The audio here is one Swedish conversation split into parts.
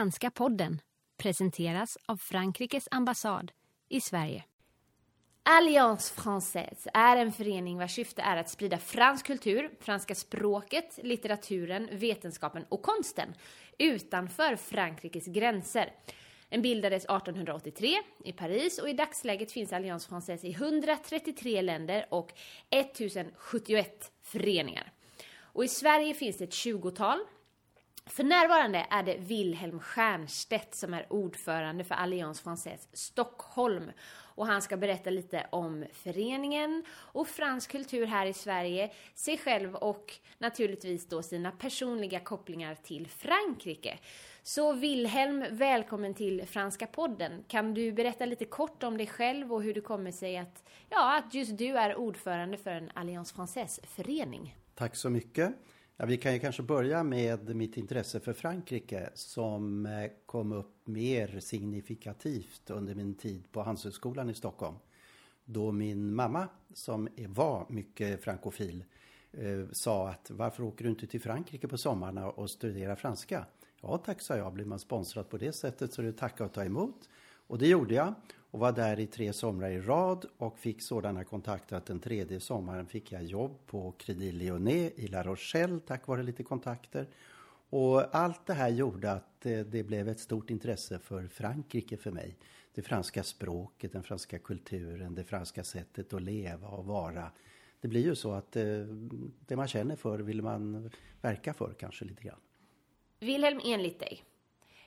Franska podden presenteras av Frankrikes ambassad i Sverige. Alliance Française är en förening vars syfte är att sprida fransk kultur, franska språket, litteraturen, vetenskapen och konsten utanför Frankrikes gränser. Den bildades 1883 i Paris och i dagsläget finns Alliance Française i 133 länder och 1071 föreningar. Och i Sverige finns det ett 20-tal. För närvarande är det Wilhelm Stiernstedt som är ordförande för Allians Française Stockholm. Och han ska berätta lite om föreningen och fransk kultur här i Sverige, sig själv och naturligtvis då sina personliga kopplingar till Frankrike. Så Wilhelm, välkommen till Franska podden. Kan du berätta lite kort om dig själv och hur det kommer sig att, ja, att just du är ordförande för en Alliance Française-förening? Tack så mycket. Ja, vi kan ju kanske börja med mitt intresse för Frankrike som eh, kom upp mer signifikativt under min tid på Handelshögskolan i Stockholm. Då min mamma, som var mycket frankofil, eh, sa att varför åker du inte till Frankrike på sommarna och studerar franska? Ja tack, sa jag. Blir man sponsrad på det sättet så är det tacka och ta emot. Och det gjorde jag och var där i tre somrar i rad och fick sådana kontakter att den tredje sommaren fick jag jobb på Credit Lyonnais i La Rochelle tack vare lite kontakter. Och allt det här gjorde att eh, det blev ett stort intresse för Frankrike för mig. Det franska språket, den franska kulturen, det franska sättet att leva och vara. Det blir ju så att eh, det man känner för vill man verka för kanske lite grann. Wilhelm, enligt dig,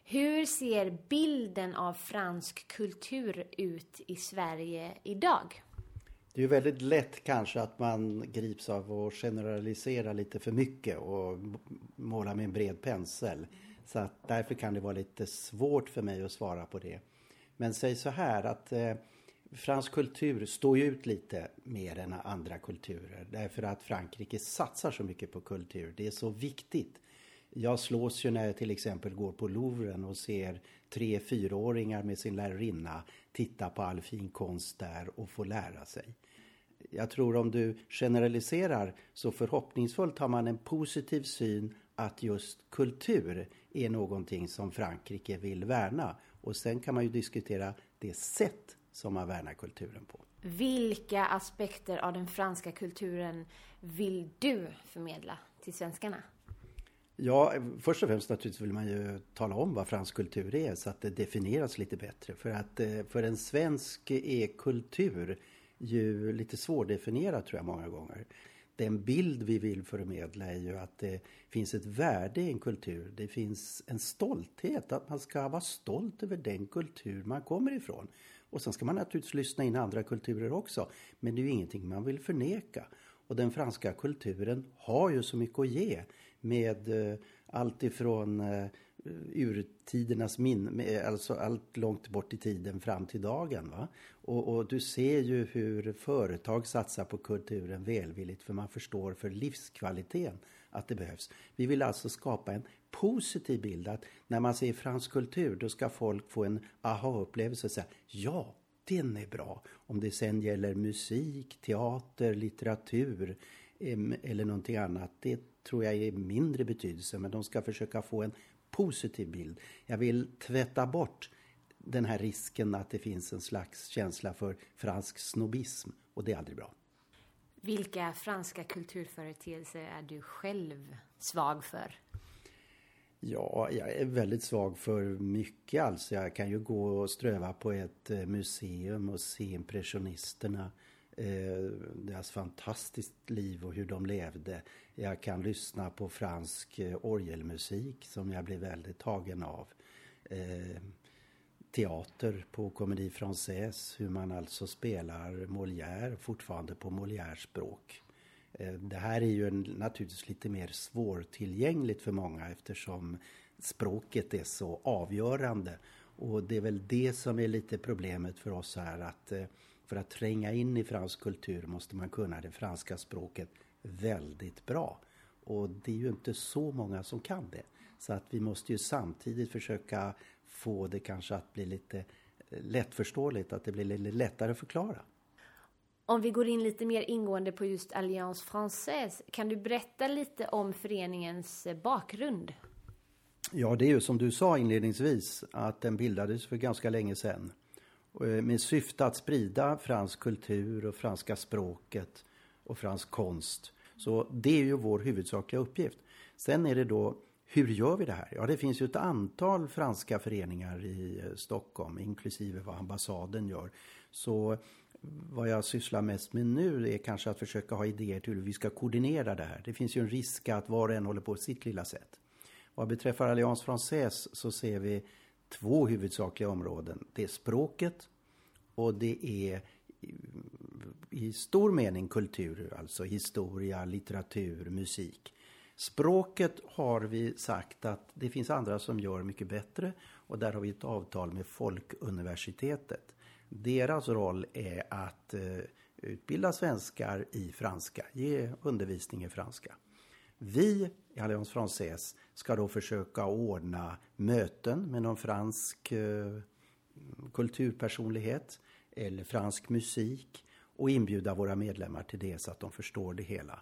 hur ser bilden av fransk kultur ut i Sverige idag? Det är ju väldigt lätt kanske att man grips av att generalisera lite för mycket och måla med en bred pensel. Så att därför kan det vara lite svårt för mig att svara på det. Men säg så här att eh, fransk kultur står ju ut lite mer än andra kulturer. Därför att Frankrike satsar så mycket på kultur. Det är så viktigt. Jag slås ju när jag till exempel går på Louvren och ser tre fyraåringar med sin lärarinna titta på all fin konst där och få lära sig. Jag tror om du generaliserar så förhoppningsfullt har man en positiv syn att just kultur är någonting som Frankrike vill värna. Och sen kan man ju diskutera det sätt som man värnar kulturen på. Vilka aspekter av den franska kulturen vill du förmedla till svenskarna? Ja, först och främst naturligtvis vill man ju tala om vad fransk kultur är så att det definieras lite bättre. För att eh, för en svensk är kultur ju lite svårdefinierat tror jag många gånger. Den bild vi vill förmedla är ju att det finns ett värde i en kultur. Det finns en stolthet, att man ska vara stolt över den kultur man kommer ifrån. Och sen ska man naturligtvis lyssna in andra kulturer också. Men det är ju ingenting man vill förneka. Och den franska kulturen har ju så mycket att ge med eh, allt ifrån eh, urtidernas minne, alltså allt långt bort i tiden fram till dagen. Va? Och, och, du ser ju hur företag satsar på kulturen välvilligt för man förstår för livskvaliteten att det behövs. Vi vill alltså skapa en positiv bild att när man ser fransk kultur då ska folk få en aha-upplevelse och säga ja, den är bra. Om det sen gäller musik, teater, litteratur eller någonting annat, det tror jag är mindre betydelse. Men de ska försöka få en positiv bild. Jag vill tvätta bort den här risken att det finns en slags känsla för fransk snobism och det är aldrig bra. Vilka franska kulturföreteelser är du själv svag för? Ja, jag är väldigt svag för mycket alltså. Jag kan ju gå och ströva på ett eh, museum och se impressionisterna. Eh, deras fantastiskt liv och hur de levde. Jag kan lyssna på fransk eh, orgelmusik som jag blir väldigt tagen av. Eh, teater på Comédie Française, hur man alltså spelar Molière fortfarande på Molières språk. Eh, det här är ju en, naturligtvis lite mer svårtillgängligt för många eftersom språket är så avgörande. Och det är väl det som är lite problemet för oss här att eh, för att tränga in i fransk kultur måste man kunna det franska språket väldigt bra. Och det är ju inte så många som kan det. Så att vi måste ju samtidigt försöka få det kanske att bli lite eh, lättförståeligt, att det blir lite lättare att förklara. Om vi går in lite mer ingående på just Alliance Française, kan du berätta lite om föreningens eh, bakgrund? Ja, det är ju som du sa inledningsvis att den bildades för ganska länge sedan Eh, med syfte att sprida fransk kultur och franska språket och fransk konst. Så det är ju vår huvudsakliga uppgift. Sen är det då, hur gör vi det här? Ja, det finns ju ett antal franska föreningar i eh, Stockholm, inklusive vad ambassaden gör. Så vad jag sysslar mest med nu är kanske att försöka ha idéer till hur vi ska koordinera det här. Det finns ju en risk att var och en håller på sitt lilla sätt. Vad beträffar Alliance Française så ser vi två huvudsakliga områden. Det är språket och det är i stor mening kultur, alltså historia, litteratur, musik. Språket har vi sagt att det finns andra som gör mycket bättre och där har vi ett avtal med Folkuniversitetet. Deras roll är att eh, utbilda svenskar i franska, ge undervisning i franska. Vi i Allians Française ska då försöka ordna möten med någon fransk eh, kulturpersonlighet eller fransk musik och inbjuda våra medlemmar till det så att de förstår det hela.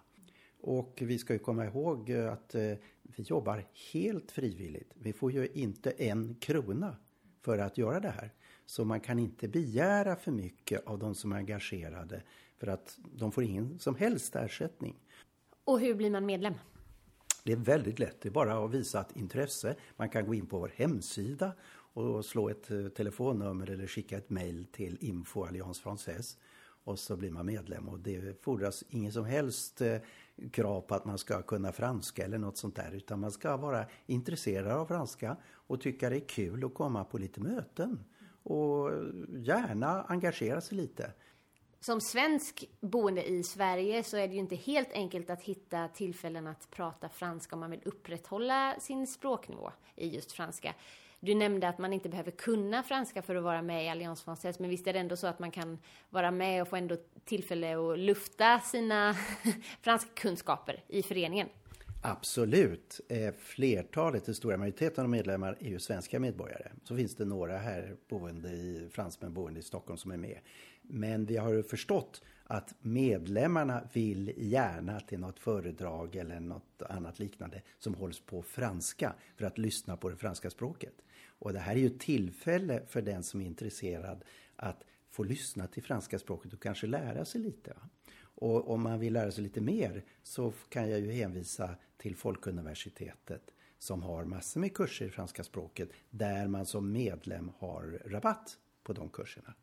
Och vi ska ju komma ihåg eh, att eh, vi jobbar helt frivilligt. Vi får ju inte en krona för att göra det här. Så man kan inte begära för mycket av de som är engagerade för att de får ingen som helst ersättning. Och hur blir man medlem? Det är väldigt lätt. Det är bara att visa ett intresse. Man kan gå in på vår hemsida och slå ett eh, telefonnummer eller skicka ett mejl till info Alliance Française och så blir man medlem och det fordras ingen som helst eh, krav på att man ska kunna franska eller något sånt där utan man ska vara intresserad av franska och tycka det är kul att komma på lite möten och eh, gärna engagera sig lite. Som svensk boende i Sverige så är det ju inte helt enkelt att hitta tillfällen att prata franska om man vill upprätthålla sin språknivå i just franska. Du nämnde att man inte behöver kunna franska för att vara med i Alliance Française, men visst är det ändå så att man kan vara med och få ändå tillfälle att lufta sina franskkunskaper i föreningen? Absolut. Eh, flertalet, den stora majoriteten av medlemmar är ju svenska medborgare. Så finns det några här boende i, fransmän boende i Stockholm som är med. Men vi har förstått att medlemmarna vill gärna till något föredrag eller något annat liknande som hålls på franska för att lyssna på det franska språket. Och det här är ju ett tillfälle för den som är intresserad att få lyssna till franska språket och kanske lära sig lite. Och om man vill lära sig lite mer så kan jag ju hänvisa till Folkuniversitetet som har massor med kurser i franska språket där man som medlem har rabatt på de kurserna.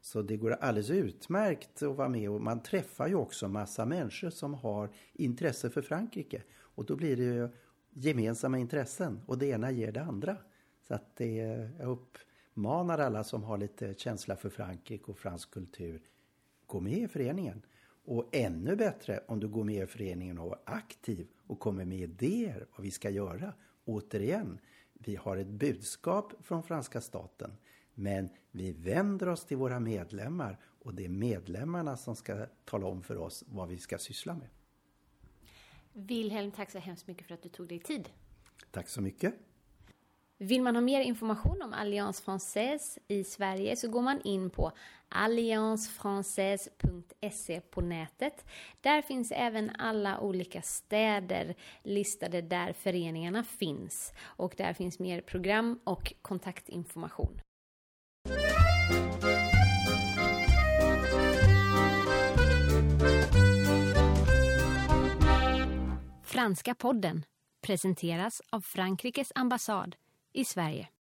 Så det går alldeles utmärkt att vara med och man träffar ju också massa människor som har intresse för Frankrike. Och då blir det ju gemensamma intressen och det ena ger det andra. Så att det, jag uppmanar alla som har lite känsla för Frankrike och fransk kultur, gå med i föreningen. Och ännu bättre om du går med i föreningen och är aktiv och kommer med idéer vad vi ska göra. Återigen, vi har ett budskap från franska staten. Men vi vänder oss till våra medlemmar och det är medlemmarna som ska tala om för oss vad vi ska syssla med. Wilhelm, tack så hemskt mycket för att du tog dig tid. Tack så mycket. Vill man ha mer information om Alliance Française i Sverige så går man in på alliancefrancaise.se på nätet. Där finns även alla olika städer listade där föreningarna finns och där finns mer program och kontaktinformation. Franska podden presenteras av Frankrikes ambassad i Sverige.